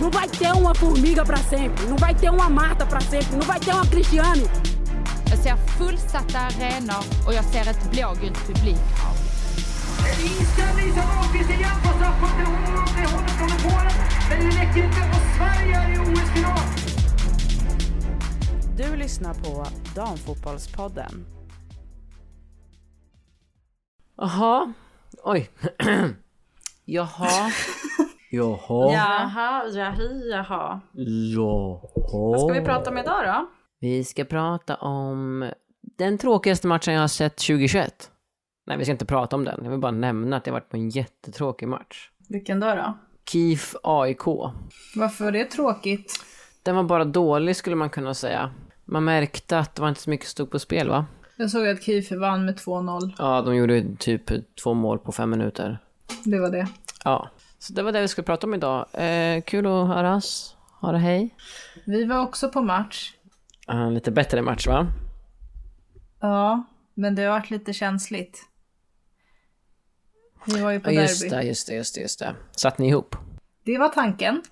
Não vai ter uma formiga para sempre, não vai ter uma Marta para sempre, não vai ter uma Cristiane. Jag ser fullsatta arenor och jag ser ett blågult publikhav. Inställning som Ahlqvist igen på straffpunkten. Hon det håller från Polen. Men det räcker inte och Sverige är i OS-final. Du lyssnar på Damfotbollspodden. Jaha. Oj. Jaha. Jaha. Jaha, jahi, jaha. Jaha. Vad ska vi prata om idag då? Vi ska prata om den tråkigaste matchen jag har sett 2021. Nej, vi ska inte prata om den. Jag vill bara nämna att jag varit på en jättetråkig match. Vilken dag då? KIF AIK. Varför var det tråkigt? Den var bara dålig skulle man kunna säga. Man märkte att det var inte så mycket som stod på spel va? Jag såg att Kief vann med 2-0. Ja, de gjorde typ två mål på fem minuter. Det var det. Ja, så det var det vi skulle prata om idag. Eh, kul att höras. Ha det hej. Vi var också på match. Uh, lite bättre match va? Ja, men det har varit lite känsligt. Vi var ju på Ja, just derby. det, just det, just det, just det. Satt ni ihop? Det var tanken.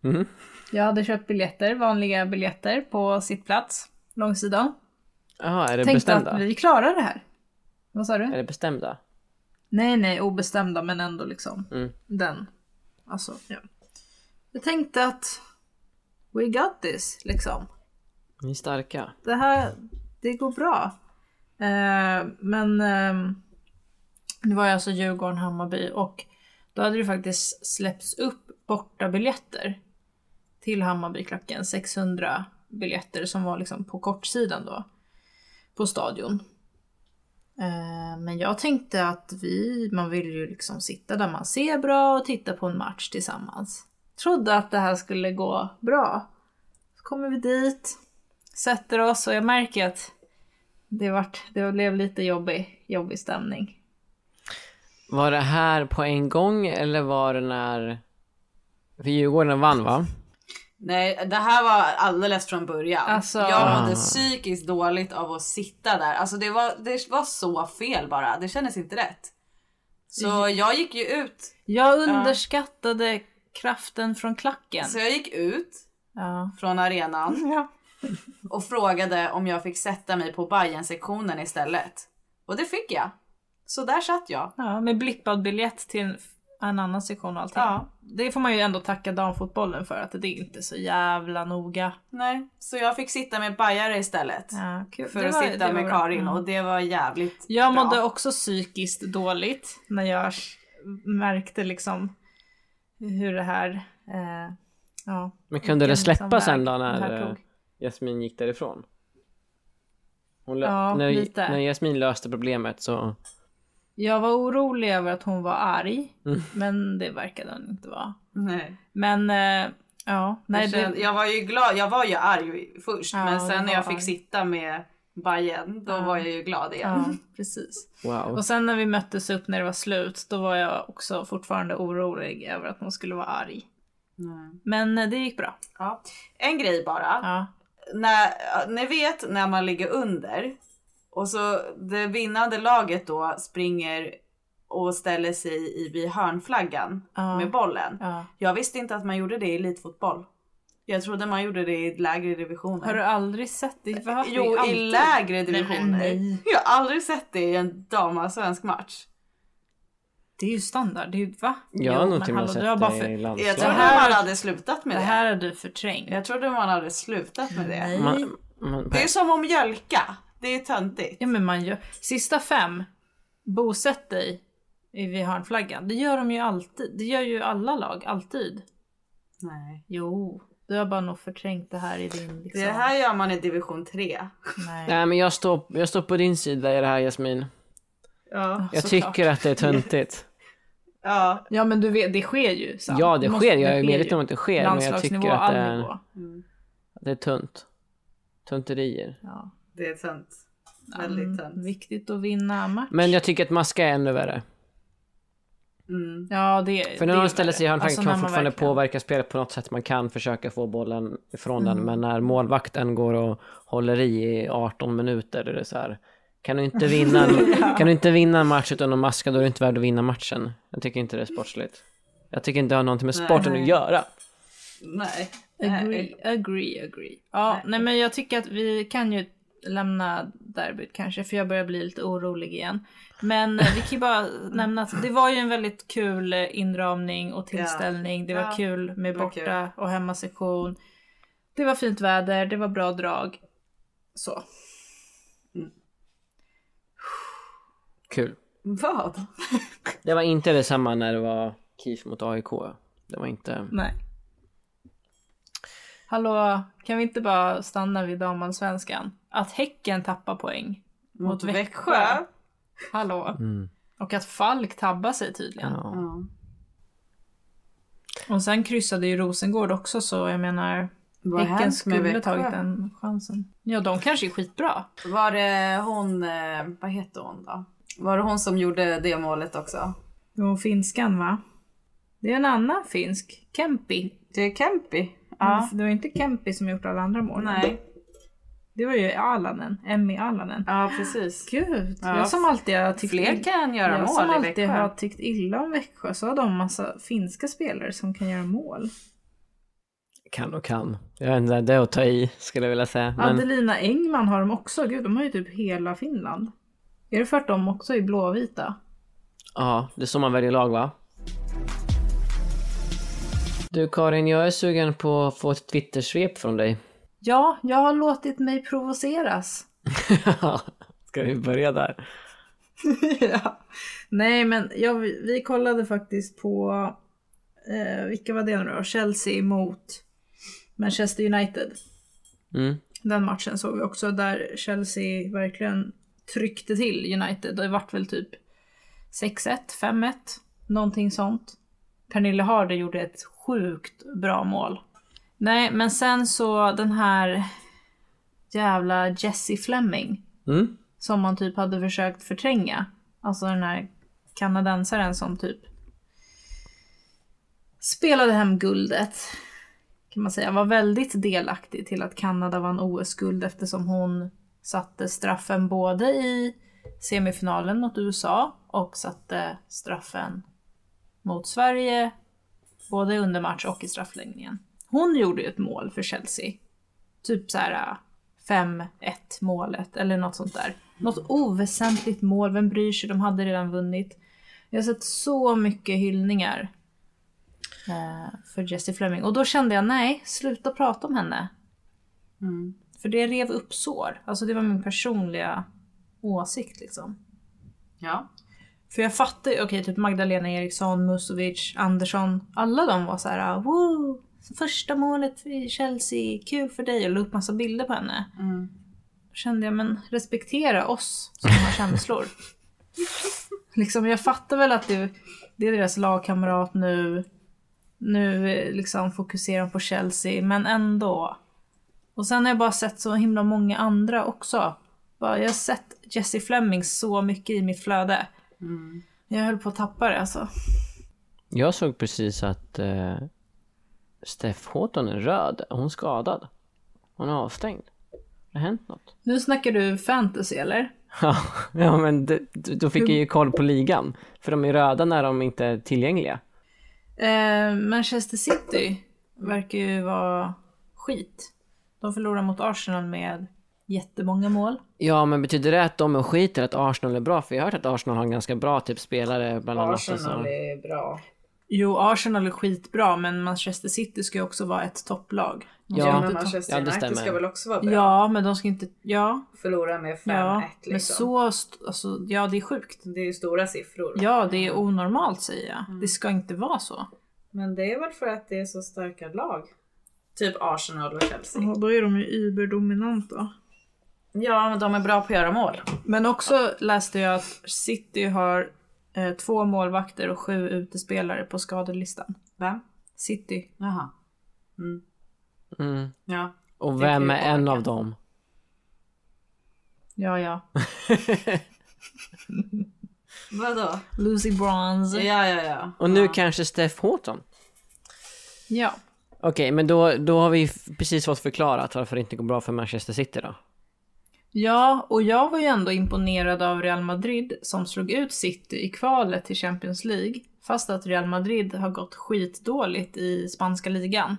Mhm. Jag hade köpt biljetter, vanliga biljetter på sittplats, långsidan. Jaha, är det Tänkte bestämda? att vi klarar det här. Vad sa du? Är det bestämda? Nej, nej, obestämda men ändå liksom. Mm. Den. Alltså, ja. Jag tänkte att we got this, liksom. Ni är starka. Det här, det går bra. Eh, men eh, det var ju alltså Djurgården-Hammarby och då hade det faktiskt släppts upp borta biljetter till Hammarbyklacken. 600 biljetter som var liksom på kortsidan då. På stadion. Eh, men jag tänkte att vi, man vill ju liksom sitta där man ser bra och titta på en match tillsammans. Trodde att det här skulle gå bra. Så kommer vi dit, sätter oss och jag märker att det, vart, det blev lite jobbig, jobbig stämning. Var det här på en gång eller var det när... För Djurgården vann va? Nej, det här var alldeles från början. Alltså- jag Ah. mådde psykiskt dåligt av att sitta där. Alltså det var, det var så fel bara. Det kändes inte rätt. Så jag gick ju ut. Jag underskattade kraften från klacken. Så jag gick ut Ja. från arenan Ja. och frågade om jag fick sätta mig på bayern sektionen istället. Och det fick jag. Så där satt jag. ja, med blippad biljett till en, annan sektion och allting. Ja. Det får man ju ändå tacka damfotbollen för, att det är inte så jävla noga. Nej, så jag fick sitta med bajare istället. Ja, kul. För Det att var- sitta med bra. Karin Mm. och det var jävligt Jag bra. mådde också psykiskt dåligt när jag märkte liksom hur det här, eh, ja. Men kunde det vilken släppa liksom sen då när eh. Jasmin gick därifrån? Hon Ja, när, lite. när Jasmin löste problemet så... Jag var orolig över att hon var arg, Mm. men det verkade hon inte vara. Nej. Men eh, ja, nej jag, kände, det, jag var ju glad, jag var ju arg först Ja, men sen när jag fick arg. sitta med Bajen då Ja. var jag ju glad igen. ja, precis. Wow. Och sen när vi möttes upp när det var slut, då var jag också fortfarande orolig över att hon skulle vara arg. Mm. Men eh, det gick bra. Ja. En grej bara. Ja, När, ni vet när man ligger under och så det vinnande laget då springer och ställer sig i vid hörnflaggan Ja. med bollen. ja. Jag visste inte att man gjorde det i elitfotboll. Jag trodde man gjorde det i lägre divisioner. Har du aldrig sett det? Varför? Jo, i lägre divisioner. nej. Jag har aldrig sett det i en damallsvensk match. Det är ju standard. Det är ju, va? Jag har nog till och med sett det för... i Jag landslaget. trodde Det här- man hade slutat med Det det. här har du förträngt. Jag trodde man hade slutat med det. Nej. Man, man, Det är som att mjölka. Det är töntigt. Ja men man gör... Sista fem, bosätt dig i- vid hörnflaggan. Det gör de ju alltid. Det gör ju alla lag, alltid. Nej. Jo, du har bara nog förträngt det här i din liksom... Det här gör man i division 3. Nej. Nej men jag står, jag står på din sida i det här Jasmin. Ja. Jag tycker att det är töntigt. Ja. Ja men du vet, det sker ju. Sant. Ja det Måste- sker, jag är medveten om att det sker men jag tycker att det är, nivå. att det är tunt. Tunterier. Ja. Det är. Mm, Väldigt tönt. viktigt att vinna match. Men jag tycker att maska är ännu värre. Mm. Ja det För när någon ställer sig i värre. hörnflaggan Alltså, kan man fortfarande verkligen- påverka spelet på något sätt man kan försöka få bollen ifrån Mm. den. Men när målvakten går och håller i i 18 minuter är det så här. Kan du inte vinna en, kan du inte vinna en match utan att maska då är det inte värd att vinna matchen. Jag tycker inte det är sportsligt. Jag tycker inte det har någonting med sporten Nej. att göra. Nej. Agree, agree, agree. Ja, Nej. nej. men jag tycker att vi kan ju lämna derbyt kanske för jag börjar bli lite orolig igen. Men eh, vi kan ju bara nämna att det var ju en väldigt kul eh, inramning och tillställning. Det var Ja, kul med var borta och hemmasektion. Det var fint väder, det var bra drag. Så. Kul. Vad? Det var inte detsamma när det var KIF mot AIK. Det var inte... Nej. Hallå, kan vi inte bara stanna vid damallsvenskan? Att Häcken tappar poäng mot, Växjö. Hallå. Mm. Och att Falk tabbar sig tydligen. Ja. Ja. Och sen kryssade ju Rosengård också så jag menar Vad har Häcken skulle Växjö? tagit den chansen. Ja, de kanske är skitbra. Var det hon, eh, vad heter hon då? Var det hon som gjorde det målet också? Jo, finskan va? Det är en annan finsk. Kempi. Det är Kempi. Ja. Det var inte Kempi som gjort alla andra mål. Nej. Det var ju Alanen. Emmy Alanen. Ja, precis. Gud, Ja, jag som alltid har tyckt Fler kan göra jag mål som i alltid Växjö. har tyckt illa om Växjö så har de massa finska spelare som kan göra mål. Kan och kan. Jag vet inte, det är att ta i skulle jag vilja säga. Men Adelina Engman har de också. Gud, de har ju typ hela Finland. Är det för att de också är blåvita? ja, det är så man väljer lag va? Du Karin, jag är sugen på att få ett Twittersvep från dig. Ja, jag har låtit mig provoceras. Ska vi börja där? ja. Nej, men jag, vi kollade faktiskt på, eh, vilka var det nu då? Chelsea mot Manchester United. Mm. Den matchen såg vi också där Chelsea verkligen tryckte till United. Det vart väl typ 6-1, 5-1, någonting sånt. Pernille Harder gjorde ett sjukt bra mål. Nej, men sen så den här jävla Jessie Fleming Mm. som man typ hade försökt förtränga. Alltså den här kanadensaren som typ spelade hem guldet. Kan man säga. Var väldigt delaktig till att Kanada vann OS-guld eftersom hon satte straffen både i semifinalen mot USA och satte straffen mot Sverige både under match och i straffläggningen. Hon gjorde ju ett mål för Chelsea. Typ så här 5-1 målet eller något sånt där. Något oväsentligt mål, vem bryr sig? De hade redan vunnit. Jag har sett så mycket hyllningar eh, för Jessie Fleming och då kände jag nej, sluta prata om henne. Mm. För det rev upp sår. Alltså det var min personliga åsikt liksom. Ja. För jag fattar ju, okej typ Magdalena Eriksson, Musovic, Andersson. Alla de var så här: woo! Första målet för Chelsea, kul för dig och la upp massa bilder på henne. Mm. Då kände jag, men respektera oss som har känslor. liksom jag fattar väl att det, det är deras lagkamrat nu. Nu liksom fokuserar de på Chelsea, men ändå. Och sen har jag bara sett så himla många andra också. Bara, jag har sett Jessie Fleming så mycket i mitt flöde. Mm. Jag höll på att tappa det alltså. Jag såg precis att eh, Steff Houghton är röd. Hon är skadad. Hon är avstängd. Det har hänt något. Nu snackar du fantasy eller? Ja, men det, då fick jag ju koll på ligan. För de är röda när de inte är tillgängliga. Eh, Manchester City verkar ju vara skit. De förlorar mot Arsenal med jättemånga mål. Ja, men betyder det att de är skit eller att Arsenal är bra? För jag har hört att Arsenal har en ganska bra typ spelare bland annat. Arsenal så. är bra. Jo, Arsenal är skitbra, men Manchester City ska ju också vara ett topplag. Ja. inte men Manchester Ja, det United stämmer. ska väl också vara bra? Ja, men de ska inte... Ja, Förlora med 5-1 ja. Men liksom. så... st- Alltså, ja, det är sjukt. Det är ju stora siffror. Ja, det är onormalt säger jag. Det ska inte vara så. Men det är väl för att det är så starka lag. Typ Arsenal och Chelsea. Ja, då är de ju überdominanta. Ja, men de är bra på att göra mål. Men också läste jag att City har två målvakter och sju utespelare på skadelistan. Vem? City. Jaha. Mm. Mm. Ja. Och vem är en av dem? Ja, ja. Vadå? Lucy Bronze. Ja, ja, ja. Och nu ja. kanske Steff Houghton? Ja. Okej, men då, då har vi precis fått förklarat varför det inte går bra för Manchester City då. Ja, och jag var ju ändå imponerad av Real Madrid som slog ut City i kvalet till Champions League. Fast att Real Madrid har gått skitdåligt i spanska ligan.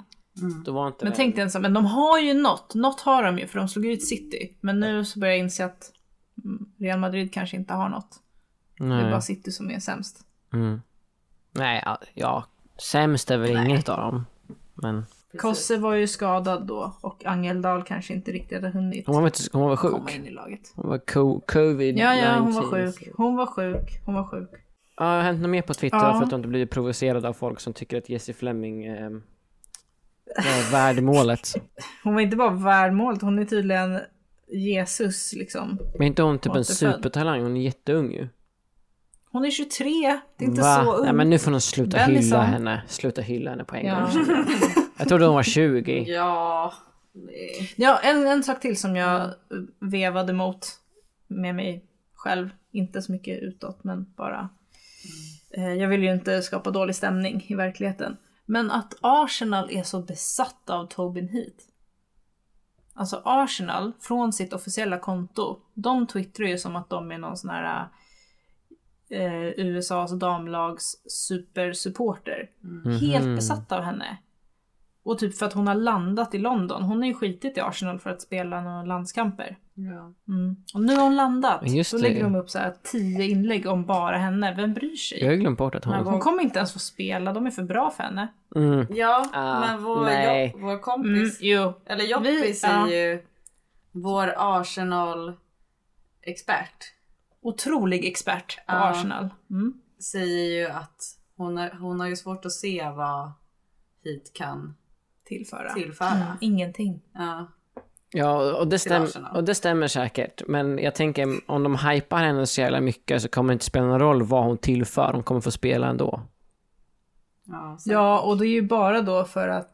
Då var inte Men det... tänk dig ensam, men de har ju något. Något har de ju för de slog ut City. Men nu så börjar jag inse att mm, Real Madrid kanske inte har något. Det är Nej. bara City som är sämst. Mm. Nej, ja, ja. Sämst är väl inget av dem. Men Kosse var ju skadad då och Angeldal kanske inte riktigt hade hunnit hon var, väl, hon var väl komma sjuk? in i laget. Hon var co- covid Ja, ja, hon var sjuk. Hon var sjuk. Hon var sjuk. Ja, det har hänt något mer på Twitter Ja. för att du inte blivit provocerad av folk som tycker att Jesse Fleming eh, var värd målet. Hon var inte bara värd målet, hon är tydligen Jesus liksom. Men inte hon typ en supertalang? Hon är jätteung ju. Hon är 23, det är inte Va? så ung. Nej men nu får hon sluta Bennison. hylla henne. Sluta hylla henne på en Ja. gång. Jag trodde hon var 20. Ja. det- Ja, en, en sak till som jag vevade mot med mig själv. Inte så mycket utåt, men bara. Eh, jag vill ju inte skapa dålig stämning i verkligheten. Men att Arsenal är så besatta av Tobin Heath. Alltså Arsenal, från sitt officiella konto, de twittrar ju som att de är någon sån här eh, USAs damlags supersupporter. Helt besatta av henne. Och typ för att hon har landat i London. Hon har ju skitit i Arsenal för att spela några landskamper. Ja. Mm. Och nu har hon landat. Men just Då det. lägger de upp så här tio inlägg om bara henne. Vem bryr sig? Jag har glömt bort att hon... Hon kommer inte ens få spela, de är för bra för henne. Mm. Ja, Ah, men vår, nej. jo, vår Mm, kompis, jo. eller Joppis Vi- är ja. ju vår Arsenal-expert. Otrolig expert på Ja. Arsenal. Mm. Säger ju att hon, är, hon har ju svårt att se vad hit kan Tillföra. tillföra. Mm, ingenting. Ja. Ja, och det, stäm, och det stämmer säkert. Men jag tänker om de hypar henne så jävla mycket så kommer det inte spela någon roll vad hon tillför. Hon kommer få spela ändå. Ja, Ja, och det är ju bara då för att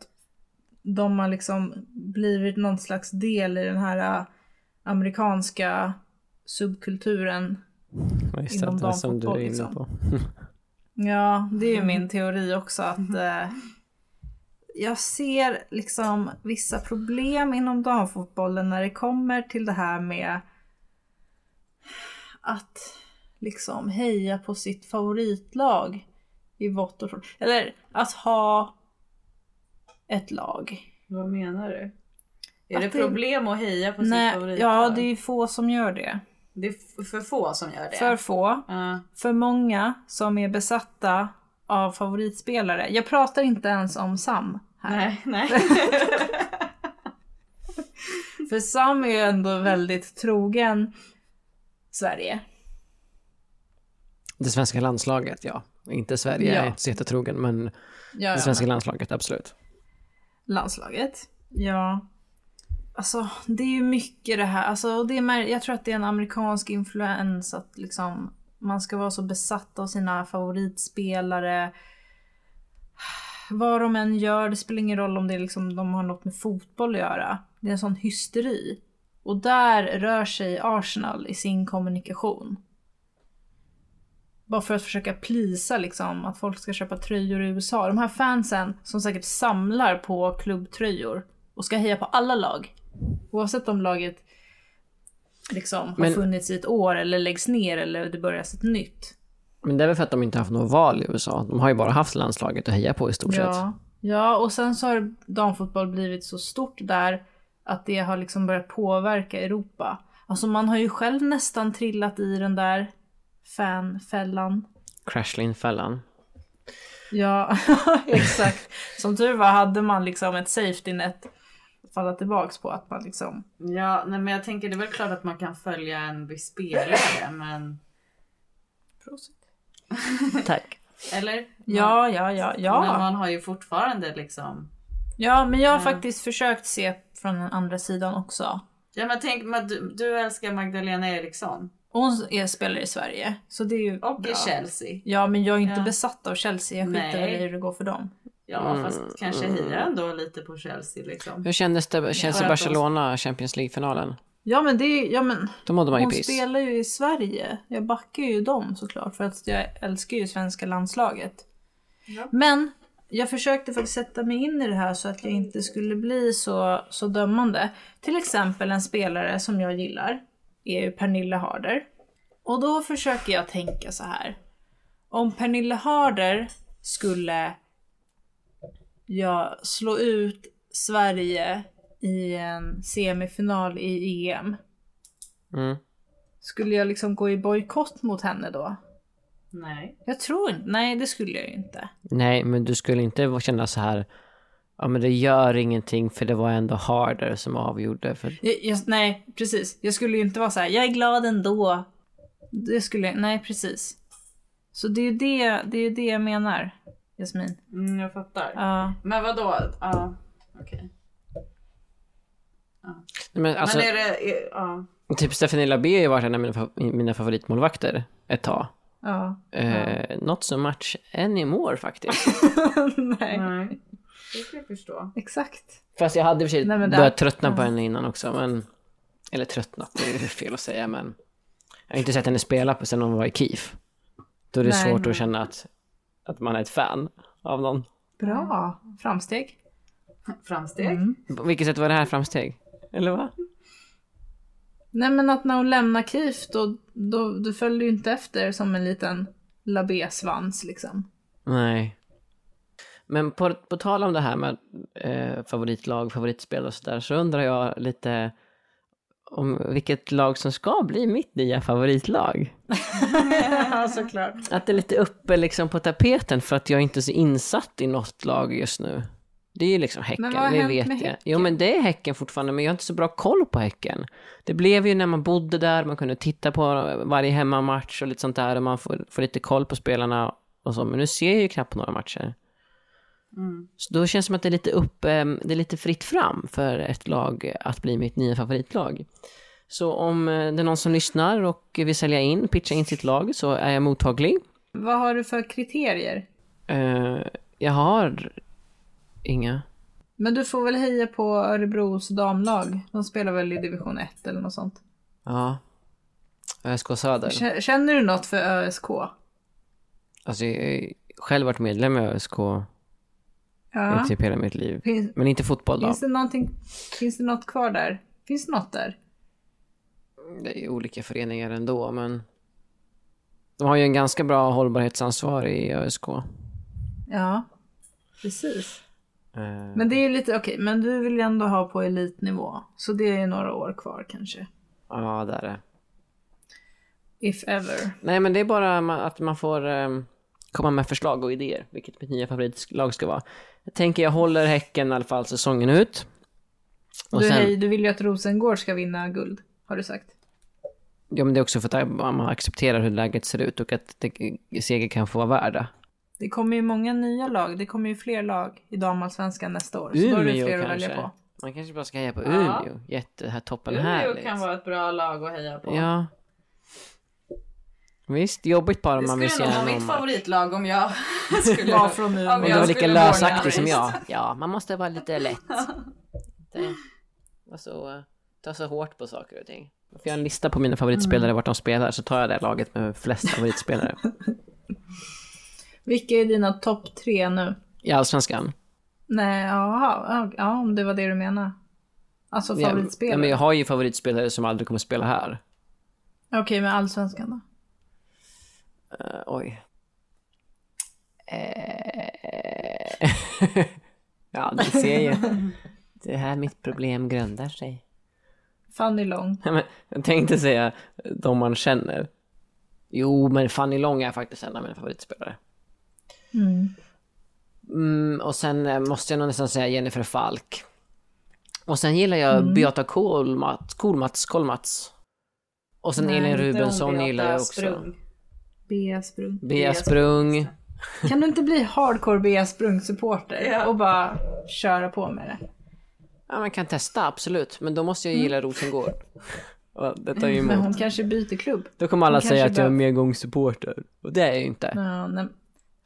de har liksom blivit någon slags del i den här äh, amerikanska subkulturen. Ja, Just Inom det, det som du är inne liksom. på. Ja, det är ju min teori också att eh, jag ser liksom vissa problem inom damfotbollen när det kommer till det här med att liksom heja på sitt favoritlag i vått och torrt. Eller att ha ett lag. Vad menar du? Är Att det det- problem att heja på sitt Nej, favoritlag? ja, det är få som gör det. Det är för få som gör det. För få. Ja. För många som är besatta av favoritspelare. Jag pratar inte ens om Sam här. Nej, nej. För Sam är ju ändå väldigt trogen Sverige. Det svenska landslaget, ja. Inte Sverige, jag är Ja. inte så jättetrogen, men Ja, det ja, svenska men landslaget, absolut. landslaget. Ja. Alltså det är ju mycket det här. Alltså, det är, jag tror att det är en amerikansk influens att liksom man ska vara så besatt av sina favoritspelare. Vad de än gör, det spelar ingen roll om det är liksom, de har något med fotboll att göra. Det är en sån hysteri. Och där rör sig Arsenal i sin kommunikation. Bara för att försöka plisa liksom att folk ska köpa tröjor i USA. De här fansen som säkert samlar på klubbtröjor och ska heja på alla lag. Oavsett om laget liksom har Men- funnits i ett år eller läggs ner eller det börjar ett nytt. Men det är väl för att de inte haft något val i USA. De har ju bara haft landslaget att heja på i stort sett. Ja. ja, och sen så har damfotboll blivit så stort där att det har liksom börjat påverka Europa. Alltså man har ju själv nästan trillat i den där fanfällan. Crashling-fällan. Ja, exakt. Som tur var hade man liksom ett safety net falla tillbaks på. Att man liksom... Ja, nej, men jag tänker det är väl klart att man kan följa en viss spelare, men... Tack. Eller? Ja, ja, ja, Men ja. man har ju fortfarande liksom... Ja, men jag har Ja. faktiskt försökt se från den andra sidan också. Ja men tänk, men du, du älskar Magdalena Eriksson. Hon är spelare i Sverige, så det är ju Och bra. i Chelsea. Ja, men jag är inte Ja. besatt av Chelsea. Jag skiter i hur det går för dem. Ja Mm, fast kanske hejar ändå lite på Chelsea liksom. Hur kändes det, För att Chelsea-Barcelona, Champions League-finalen? Ja, men det är, ja, men Då mådde man ju hon piss. spelar ju i Sverige. Jag backar ju dem såklart för att jag älskar ju svenska landslaget. Ja. Men jag försökte faktiskt sätta mig in i det här så att jag inte skulle bli så, så dömande. Till exempel en spelare som jag gillar är ju Pernille Harder. Och då försöker jag tänka så här. Om Pernille Harder skulle ja, slå ut Sverige i en semifinal i EM. Mm. Skulle jag liksom gå i bojkott mot henne då? Nej. Jag tror inte, nej det skulle jag ju inte. Nej, men du skulle inte känna så här, ja men det gör ingenting för det var ändå Harder som avgjorde. För... Jag, jag, nej, precis. Jag skulle ju inte vara så här, jag är glad ändå. Det skulle jag, nej precis. Så det är ju det, det, är ju det jag menar, Jasmin. Mm, jag fattar. Ja. Men vad då? Ja, okej. Men alltså, Men är det... Är, ja. typ Stephanie Labé har ju varit en av mina, fa- mina favoritmålvakter ett tag. ja. Eh, Not so much anymore faktiskt. nej. Nej. Det kan jag förstå. Exakt. Fast jag hade i och för sig Nej, börjat tröttna på ja. henne innan också, men... Eller tröttnat, det är fel att säga, men... Jag har inte sett henne spela på sen hon var i KIF. Då är det Nej. svårt att känna att, att man är ett fan av någon. Bra. Framsteg. Framsteg. Mm. På vilket sätt var det här framsteg? Eller vad? Nej men att när hon lämnar KIF då, då, då följde ju inte efter som en liten labé-svans liksom. Nej. Men på, på tal om det här med eh, favoritlag, favoritspel och sådär, så undrar jag lite om vilket lag som ska bli mitt nya favoritlag. ja såklart. Att det är lite uppe liksom på tapeten för att jag inte är så insatt i något lag just nu. Det är ju liksom Häcken, Men vad har det hänt vet med jag. Häcken? Jo men det är Häcken fortfarande, men jag har inte så bra koll på Häcken. Det blev ju när man bodde där, man kunde titta på varje hemmamatch och lite sånt där och man får, får lite koll på spelarna och så, men nu ser jag ju knappt några matcher. Mm. Så då känns det som att det är lite upp, eh, det är lite fritt fram för ett lag att bli mitt nya favoritlag. Så om eh, det är någon som lyssnar och vill sälja in, pitcha in sitt lag så är jag mottaglig. Vad har du för kriterier? Eh, jag har inga. Men du får väl heja på Örebros damlag? De spelar väl i division 1 eller något sånt. Ja. ÖSK Söder. Känner du något för ÖSK? Alltså jag har själv varit medlem i ÖSK Ja. i typ hela mitt liv. Finns, Men inte fotboll då. finns, det någonting, finns det något kvar där? Finns det något där? Det är ju olika föreningar ändå men de har ju en ganska bra hållbarhetsansvar i ÖSK. Ja, precis. Eh, Men det är ju lite, okej, men du vill ju ändå ha på elitnivå. Så det är några år kvar kanske. Ja, det är det. If ever. Nej, men det är bara att man får ehm, komma med förslag och idéer, vilket mitt nya favoritlag ska vara. Jag tänker jag håller Häcken i alla fall säsongen ut. Och Du, sen, hej, du vill ju att Rosengård ska vinna guld, har du sagt. ja, men det är också för att man accepterar hur läget ser ut och att det, seger kan få vara värda. Det kommer ju många nya lag. Det kommer ju fler lag i damallsvenskan nästa år. Så då är det Umeå fler att kanske. välja på. Man kanske bara ska heja på Ja. Umeå. Jätte, här toppen Umeå härligt. kan vara ett bra lag att heja på. Ja. Visst, jobbigt bara om Det man vill se skulle nog vara mitt favoritlag om jag skulle Var från Umeå. om Om du var lika lösaktig som vara jag. Ja, man måste vara lite lätt. Inte vara så, ta så hårt på saker och ting. Får jag en lista på mina favoritspelare vart de spelar så tar jag det laget med flest favoritspelare. Vilka är dina topp tre nu? I Allsvenskan. Nej, jaha, ja, ja, om det var det du menade. Alltså favoritspelare. Ja, men jag har ju favoritspelare som aldrig kommer spela här. Okej, men allsvenskan då? Eh, oj. Eh, ja, du ser ju. Det är här mitt problem grundar sig. Fanny men jag tänkte säga de man känner. Jo, men Fanny Long är faktiskt en av mina favoritspelare. Mm. Mm, och sen eh, måste jag nog nästan säga Jennifer Falk. Och sen gillar jag Beata Kolmats, Kolmats, Kolmats. Och sen Elin Rubensson gillar jag också. Sprung. Bea Sprung. Bea Sprung. Kan du inte bli hardcore Bea Sprung-supporter Ja. och bara köra på med det? Ja, man kan testa, absolut. Men då måste jag gilla Rosengård. Och det tar ju Men hon emot. kanske byter klubb. Då kommer alla hon säga att jag är medgångssupporter. Och det är jag ju inte. Ja, nej.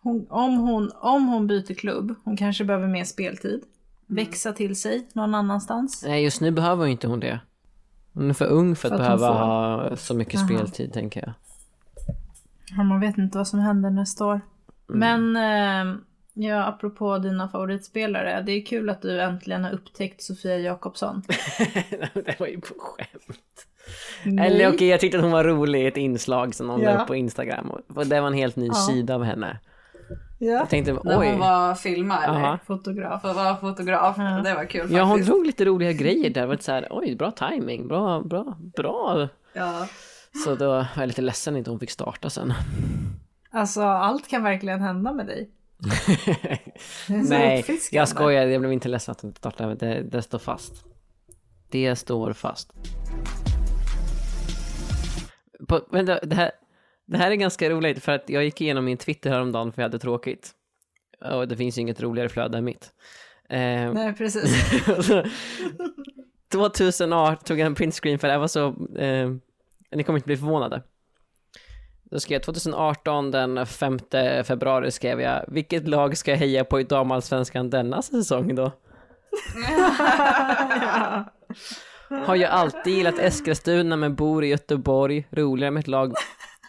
hon, om, hon, om hon byter klubb, hon kanske behöver mer speltid. Växa till sig någon annanstans. Nej, just nu behöver ju inte hon det. Hon är för ung för att, För att hon behöva ha så mycket Aha. speltid, tänker jag. Ja, man vet inte vad som händer nästa år. Mm. Men eh, ja, apropå dina favoritspelare. Det är kul att du äntligen har upptäckt Sofia Jakobsson. det var ju på skämt. Nej. Eller okej, jag tyckte att hon var rolig i ett inslag som någon Ja. la upp på Instagram. Och det var en helt ny Ja. sida av henne. Ja. Jag tänkte, När hon oj. var filma eller? Ja. Fotograf. Att vara fotograf. Ja. Det var kul faktiskt. Ja, hon drog lite roliga grejer där. Det var så här, oj, bra timing, bra, bra, bra. Ja. Så då var jag lite ledsen att hon fick starta sen. Alltså allt kan verkligen hända med dig. Nej, jag skojar. Jag blev inte ledsen att hon inte startade. Det, det står fast. Det står fast. På, vänta, det här, det här är ganska roligt för att jag gick igenom min Twitter häromdagen för jag hade tråkigt. Och det finns ju inget roligare flöde än mitt. Eh, Nej precis. 2018 tog jag en printscreen för det här var så, eh, ni kommer inte bli förvånade. Då skrev jag 2018 den 5 februari skrev jag, vilket lag ska jag heja på i damallsvenskan denna säsong då? Har ju alltid gillat Eskilstuna men bor i Göteborg, roligare med ett lag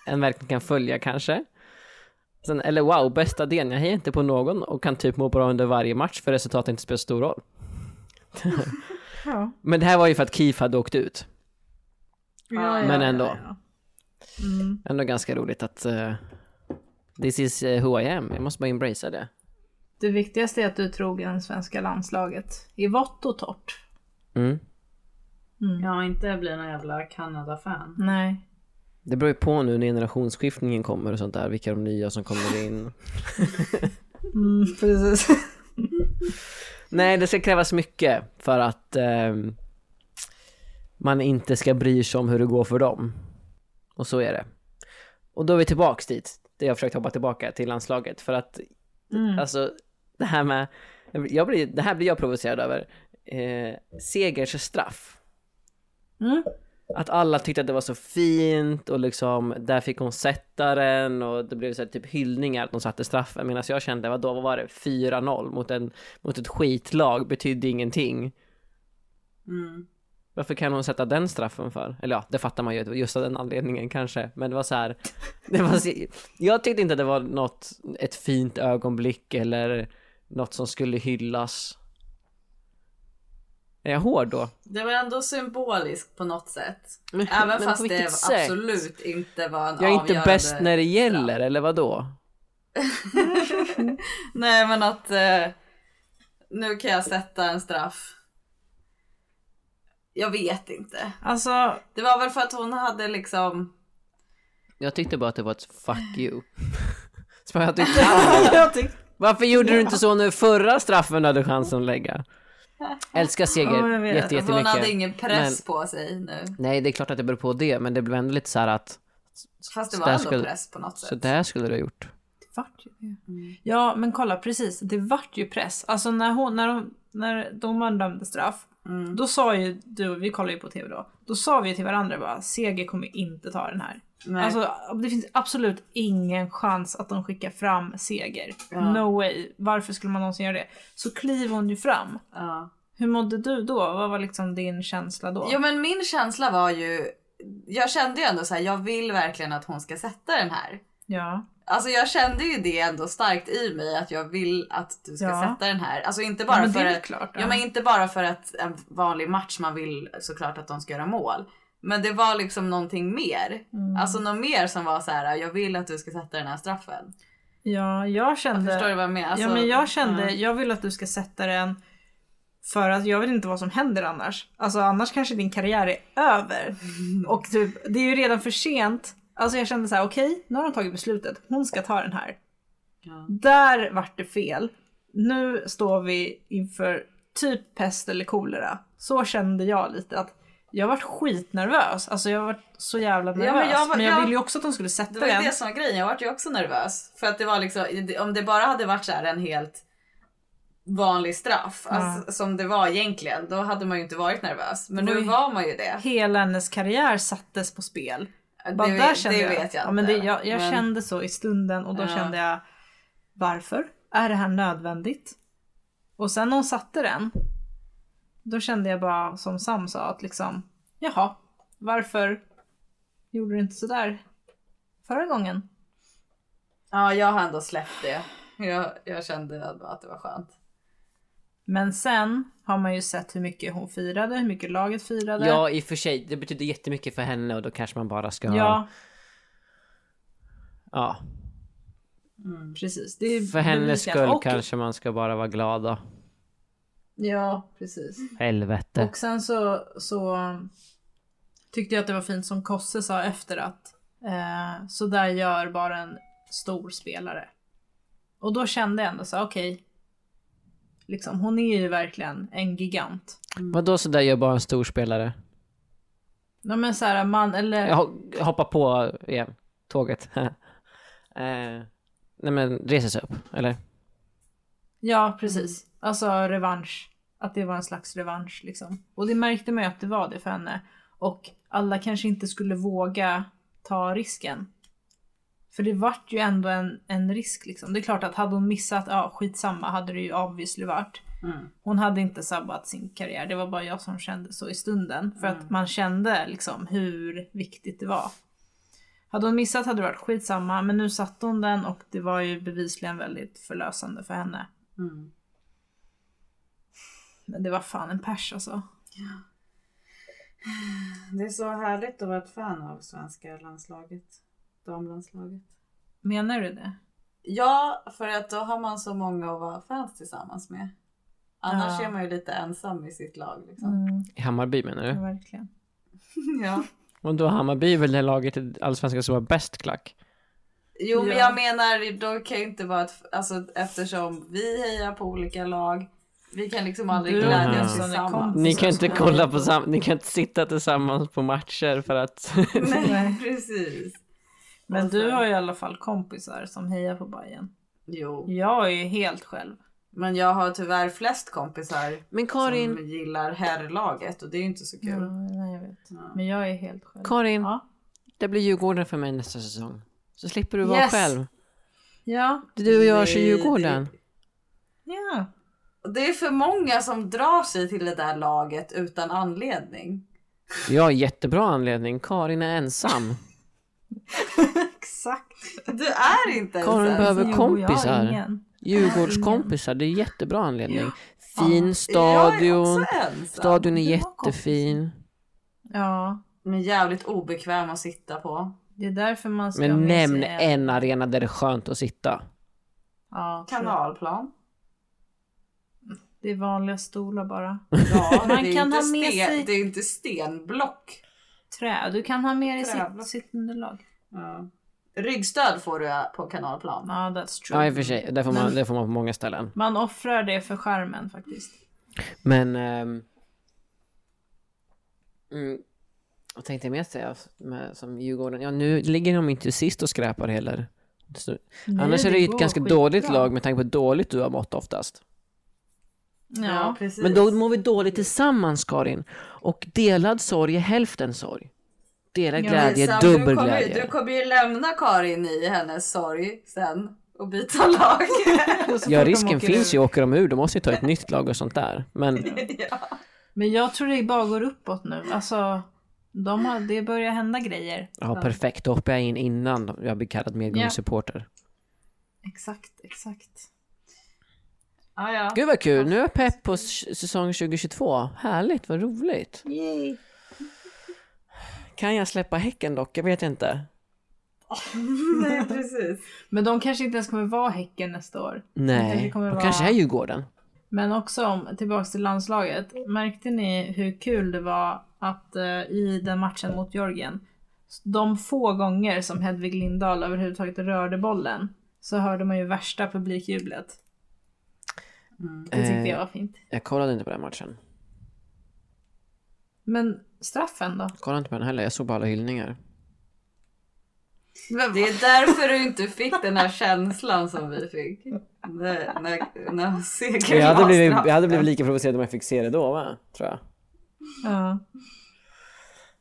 än verkligen kan följa kanske. Sen, eller wow, bästa delen, jag hejar inte på någon och kan typ må bra under varje match för resultatet inte spelar stor roll. Ja. Men det här var ju för att Kiev hade åkt ut. Ja, Men ändå. ja. Mm. Ändå ganska roligt att uh, this is uh, who I am. Jag måste bara embracea det. Det viktigaste är att du är trogen svenska landslaget. I vått och torrt. Mm. Ja, inte bli någon jävla Kanada-fan. Nej. Det beror ju på nu när generationsskiftningen kommer och sånt där, vilka de nya som kommer in. Mm, precis. Nej, det ska krävas mycket för att ehm, man inte ska bry sig om hur det går för dem. Och så är det. Och då är vi tillbaks dit, det jag försökt hoppa tillbaka till landslaget. För att, Mm. alltså, det här med, jag blir, det här blir jag provocerad över. Eh, Segers straff. Mm. Att alla tyckte att det var så fint och liksom där fick hon sätta den och det blev så här typ hyllningar att de satte straffen medan jag kände vad då vad var det 4-0 mot, en, mot ett skitlag betydde ingenting. Mm. Varför kan hon sätta den straffen för? Eller ja, det fattar man ju just av den anledningen kanske. Men det var så här. Det var så, jag tyckte inte det var något, ett fint ögonblick eller något som skulle hyllas. Är jag hård då? Det var ändå symboliskt på något sätt. Men- Även men fast det sätt? absolut inte var en Jag är inte bäst när det gäller, eller vad då? Nej men att eh, nu kan jag sätta en straff. Jag vet inte. Alltså, Det var väl för att hon hade liksom Jag tyckte bara att det var ett fuck you. Så jag tyckte, jag varför gjorde du inte så nu förra straffen du hade chansen att lägga? Älskar seger jag vet. jätte, Hon jättemycket. hade ingen press Men- på sig nu. Nej, det är klart att det beror på det, men det blev ändå lite så här att Fast det var ändå skulle- press på något sätt. så där skulle du ha gjort. vart ju det. Ja, men kolla precis. Det vart ju press. Alltså när hon, när, hon, när domaren dömde straff, Mm. då sa ju du, vi kollade ju på tv då, då sa vi till varandra bara, Seger kommer inte ta den här. Nej. Alltså det finns absolut ingen chans att de skickar fram Seger. Ja. No way. Varför skulle man någonsin göra det? Så kliver hon ju fram. ja. Hur mådde du då? Vad var liksom din känsla då? Jo men min känsla var ju, jag kände ju ändå så här, jag vill verkligen att hon ska sätta den här. Ja. Alltså jag kände ju det ändå starkt i mig att jag vill att du ska Ja. sätta den här. Alltså inte Ja, bara det för att, klart, ja. ja. men inte bara för att en vanlig match man vill såklart att de ska göra mål. Men det var liksom någonting mer. Mm. Alltså något mer som var så här: jag vill att du ska sätta den här straffen. Ja, jag kände... Förstår du vad jag menar? Alltså, ja men jag kände, ja. jag vill att du ska sätta den för att jag vet inte vad som händer annars. Alltså annars kanske din karriär är över. Och typ, det är ju redan för sent. Alltså jag kände så här: okej, nu har de tagit beslutet. Hon ska ta den här. Ja. Där vart det fel. Nu står vi inför typ pest eller kolera. Så kände jag lite att jag varit skitnervös. Alltså jag var så jävla nervös. Ja, men men jag jag, jag- ville ju också att de skulle sätta Det var den. det som var grejen, jag vart ju också nervös. För att det var liksom, om det bara hade varit så här en helt vanlig straff, alltså, som det var egentligen, då hade man ju inte varit nervös. Men nu var man ju det. Hela hennes karriär sattes på spel. Bara det där kände det jag, vet jag ja, men det, jag, jag Men- kände så i stunden och då Ja. kände jag varför? Är det här nödvändigt? Och sen när hon satte den då kände jag bara som Sam sa att liksom jaha, varför gjorde du inte sådär förra gången? Ja, jag har ändå släppt det. Jag, jag kände att det var skönt. Men sen har man ju sett hur mycket hon firade, hur mycket laget firade. Ja, i och för sig, det betyder jättemycket för henne och då kanske man bara ska ja. Ja. Precis. Det är För hennes skull och, kanske man ska bara vara glad då. Ja, precis. Helvete. Och sen så, så tyckte jag att det var fint som Kosse sa efter att eh, så där gör bara en stor spelare. Och då kände jag ändå så okej. Liksom, hon är ju verkligen en gigant. Vadå sådär gör bara en stor spelare? Ja men så här, man eller... Jag ho- hoppar på igen, tåget. eh, nej men reser sig upp, eller? Ja, precis. Alltså revansch. Att det var en slags revansch liksom. Och det märkte man ju att det var det för henne. Och alla kanske inte skulle våga ta risken. För det vart ju ändå en, en risk liksom. Det är klart att hade hon missat, ja skitsamma hade det ju obviously varit. Hon hade inte sabbat sin karriär. Det var bara jag som kände så i stunden. För att man kände liksom hur viktigt det var. Hade hon missat hade det varit skitsamma. Men nu satte hon den och det var ju bevisligen väldigt förlösande för henne. Men det var fan en pers alltså. Det är så härligt att vara ett fan av svenska landslaget. Damlandslaget. Menar du det? Ja, för att då har man så många att vara fans tillsammans med. Annars Ja. är man ju lite ensam i sitt lag. Liksom. Mm, I Hammarby menar ja, du? verkligen. Ja. Och då Hammarby är väl det laget i Allsvenskan som har bäst klack? Jo, men Ja. jag menar, då kan ju inte vara ett, alltså eftersom vi hejar på olika lag. Vi kan liksom aldrig Du glädjas är tillsammans. Ni kan inte kolla på sam- ni kan inte sitta tillsammans på matcher för att... Nej, precis. Men Och du har ju i alla fall kompisar som hejar på Bayern. Jo, Jag är ju helt själv. men jag har tyvärr flest kompisar Men Karin, som gillar herrlaget och det är ju inte så kul. Ja, nej, jag vet. Ja. Men jag är helt själv. Karin, Ja. det blir Djurgården för mig nästa säsong. Så slipper du vara Yes. själv. Ja. Det du och jag kör Djurgården. Ja. Det är för många som drar sig till det där laget utan anledning. Jag har jättebra anledning. Karin är ensam. Exakt. Du är inte ens Karin ensam. behöver Jo, kompisar. Djurgårdskompisar, det är jättebra anledning. Fin Jag är stadion. ensam. Stadion är jättefin. Ja. Men jävligt obekväm att sitta på. Det är därför man ska Men nämn sig en arena där det är skönt att sitta. Ja. Kanalplan. Det är vanliga stolar bara. Ja, Man kan ha med sten, sig- Det är inte stenblock. Trä. Du kan ha med dig sitt, sitt underlag. Ja. Ryggstöd får du på kanalplan. Ja, that's true. Ja i och för sig, det får man, det får man på många ställen. Man offrar det för skärmen faktiskt. Men... mm, vad tänkte jag mer säga med, som Djurgården? Ja nu ligger de inte sist och skräpar heller. Så, Nej, annars är det ju ett ganska skitbra. dåligt lag med tanke på hur dåligt du har mått oftast. Ja. precis. Men då mår vi dåligt tillsammans Karin. Och delad sorg är hälften sorg. Delad Ja, glädje är dubbel du kommer, glädje. Du kommer ju lämna Karin i hennes sorg sen och byta lag. Och Ja risken finns ur. ju, åker de ur då måste vi ta ett nytt lag och sånt där. Men ja. Men jag tror det bara går uppåt nu. Alltså, de har, det börjar hända grejer. ja perfekt, då hoppar jag in innan jag blir kallad medgångssupporter. Exakt, exakt. Ah, ja. Gud vad kul, nu är jag pepp på säsong 2022. Härligt, vad roligt. Yay. Kan jag släppa Häcken dock? Jag vet inte. Nej, precis. Men de kanske inte ens kommer vara Häcken nästa år. kanske Nej, kommer de vara- kanske är Djurgården. Men också om, tillbaks till landslaget. Märkte ni hur kul det var att eh, i den matchen mot Georgien, de få gånger som Hedvig Lindahl överhuvudtaget rörde bollen, så hörde man ju värsta publikjublet. Det tyckte Eh. jag var fint. Jag kollade inte på den matchen. Men straffen då? Jag kollade inte på den heller, jag såg bara alla hyllningar. Det är därför du inte fick den här känslan som vi fick. När, när, när segern Jag hade, blivit, jag hade blivit lika provocerad om jag fick se det då va? Tror jag. Ja.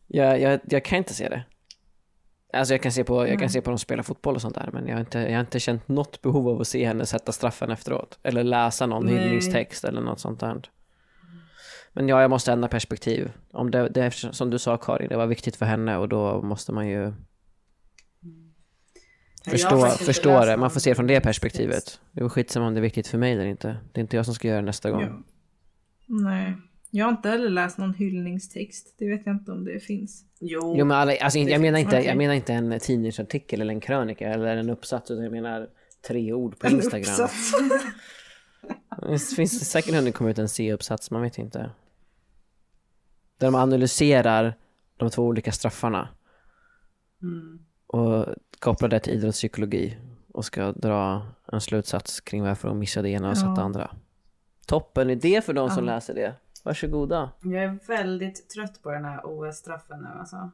Jag, jag, jag kan inte se det. Alltså jag kan se på, jag Mm. kan se på dem spela fotboll och sånt där men jag har, inte, jag har inte känt något behov av att se henne sätta straffen efteråt. Eller läsa någon Nej. hyllningstext eller något sånt där. Men ja, jag måste ändra perspektiv. Om det, det är som du sa Karin, det var viktigt för henne och då måste man ju förstå, förstå det. Man får se det från det perspektivet. Det är skitsamma om det är viktigt för mig eller inte. Det är inte jag som ska göra det nästa gång. Ja. Nej. Jag har inte heller läst någon hyllningstext. Det vet jag inte om det finns. Jo. Jo men alla, alltså, jag, Det menar inte, jag menar inte en tidningsartikel eller en krönika eller en uppsats utan jag menar tre ord på En Instagram. uppsats. Det finns säkert hunnit komma ut en C-uppsats, man vet inte. Där de analyserar de två olika straffarna. Och kopplar det till idrottspsykologi. Och ska dra en slutsats kring varför de missade det ena och satte Ja. andra. Toppen idé för de som Ja. läser det. Varsågoda. Jag är väldigt trött på den här OS-straffen nu alltså.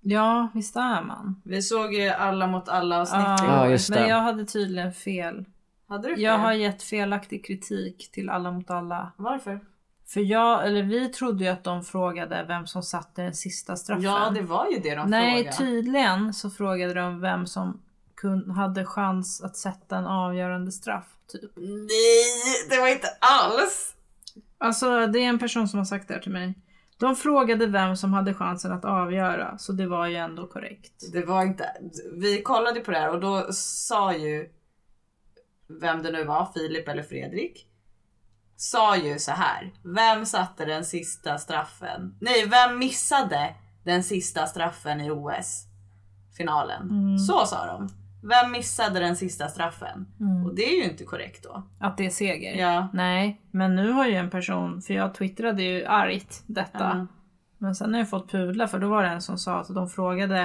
Ja, visst är man. Vi såg ju alla mot alla avsnitt igår. Ja, men jag hade tydligen fel. Hade du Jag fel? har gett felaktig kritik till Alla mot alla. Varför? För jag, eller vi trodde ju att de frågade vem som satte den sista straffen. Ja, det var ju det de Nej, frågade. tydligen så frågade de vem som kun, hade chans att sätta en avgörande straff. Typ. Nej, det var inte alls. Alltså det är en person som har sagt det här till mig. De frågade vem som hade chansen att avgöra, så det var ju ändå korrekt. Det var inte. Vi kollade på det här och då sa ju vem det nu var, Filip eller Fredrik, sa ju så här. Vem satte den sista straffen? Nej, vem missade den sista straffen i OS finalen? Så sa de. Vem missade den sista straffen? Och det är ju inte korrekt då. Att det är seger? Ja. Nej, men nu har ju en person, för jag twittrade ju argt detta. Ja. Men sen har jag fått pudla för då var det en som sa att de frågade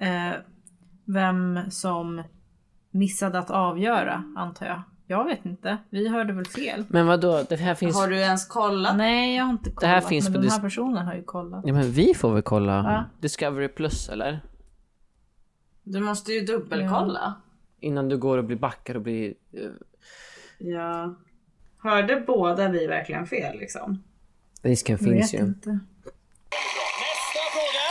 eh, vem som missade att avgöra, antar jag. Jag vet inte, vi hörde väl fel. Men vad då? det här finns... Har du ens kollat? Nej, jag har inte kollat. Det här finns men på den här dis- personen har ju kollat. Ja, men vi får väl kolla. Ja. Discovery plus eller? Du måste ju dubbelkolla. Innan du går och blir backad och blir... eh, Ja. Hörde båda vi verkligen fel liksom? Risken finns ju. inte. Nästa fråga.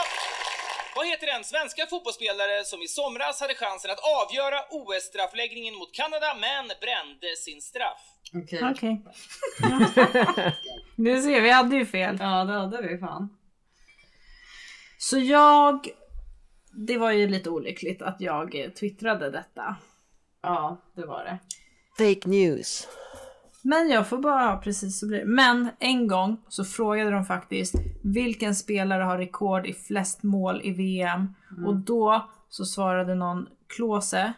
Vad heter den svenska fotbollsspelare som i somras hade chansen att avgöra OS-straffläggningen mot Kanada men brände sin straff? Okej. Okej. Nu ser vi, hade ju fel. Ja, det hade vi fan. Så jag... Det var ju lite olyckligt att jag eh, twittrade detta. Ja, det var det. Fake news. Men jag får bara, ja, precis så blir det. Men en gång så frågade de faktiskt vilken spelare har rekord i flest mål i VM? Och då så svarade någon Klose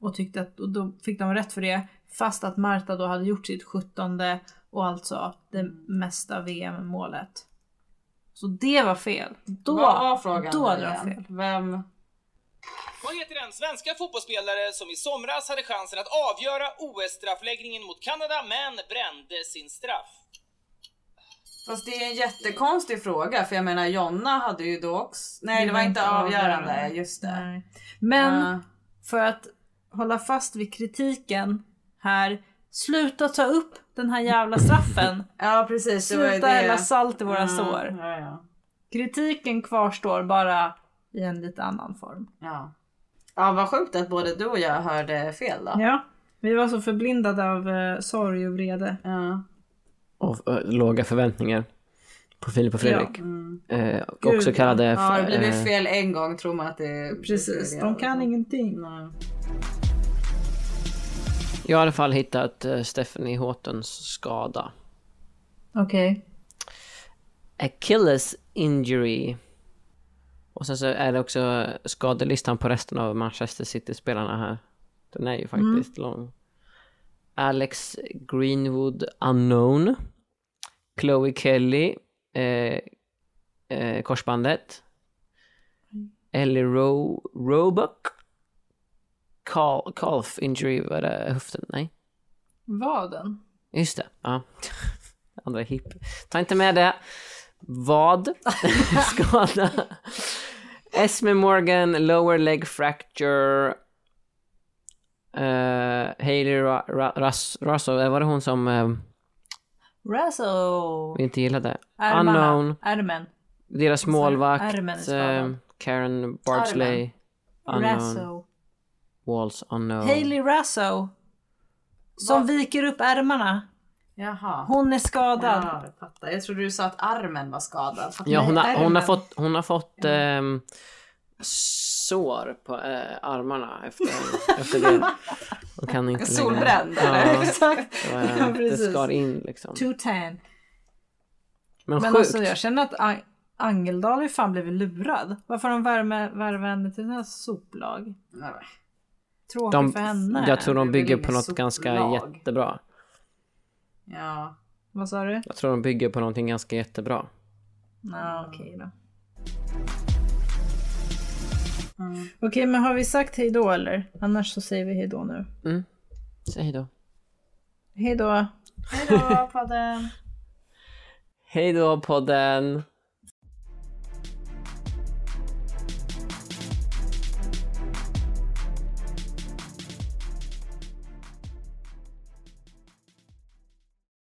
och tyckte att, och då fick de rätt för det. Fast att Marta då hade gjort sitt 17 och alltså det mesta VM-målet. Så det var fel. Då, Vad var frågan då hade de fel. Vem? Vad heter den svenska fotbollsspelare som i somras hade chansen att avgöra OS-straffläggningen mot Kanada men brände sin straff? Fast det är en jättekonstig fråga för jag menar Jonna hade ju då också... Nej det, var inte avgörande. avgörande, just det. Nej. Men Ja. för att hålla fast vid kritiken här. Sluta ta upp den här jävla straffen. ja precis, det var ju Sluta hälla salt i våra Ja, sår. Ja, ja. Kritiken kvarstår bara i en lite annan form. ja. Ja vad sjukt att både du och jag hörde fel då. Ja, vi var så förblindade av eh, sorg och vrede. Ja. Och eh, låga förväntningar på Filip och Fredrik. Mm. Eh, och Gud, också kallade... Ja, har det eh, blivit fel en gång tror man att det är Precis, fel de kan ingenting. Nej. Jag har i alla fall hittat uh, Stephanie Hortons skada. Okej. Achilles injury. Och sen så är det också skadelistan på resten av Manchester City-spelarna här. Den är ju faktiskt lång. Alex Greenwood unknown. Chloe Kelly eh, eh, korsbandet. Ellie Ro Roebuck. Cal calf injury, var det höften? Nej. Vaden. Just det, ja. Andra hip. Ta inte med det. Vad? Skada. Esme Morgan, lower leg fracture. Uh, Hailey Ra- Ra- Ras- Russo, eh, var det hon som uh, Razzo. vi inte gillade? Ärmarna. Unknown. Ärmen. Deras målvakt. skadad. eh, Karen Bardsley. Unknown. Razzo. Walls unknown. Hailey Razzo. Som viker upp ärmarna. Jaha. Hon är skadad. Ja, jag fattar. Jag trodde du sa att armen var skadad. Ja, hon har, hon har fått, hon har fått ehm, sår på eh, armarna efter, efter det. Hon kan inte längre- Solbränd, eller? Ja, Exakt. det, var, Ja, det skar in liksom. Too tan. Men, Men sjukt. alltså jag känner att Ang- Angeldal har ju fan blivit lurad. Varför har de värme, värva henne till den här soplag? Nej, tråkig De, för henne. jag tror de bygger på något ganska soplag. jättebra. Ja. Vad sa du? Jag tror de bygger på någonting ganska jättebra. Ja, okej då. Mm. Okej, men har vi sagt hej då eller? Annars så säger vi hej då nu. Mm. Säg hej då. Hej då. Hejdå podden! Hej då podden!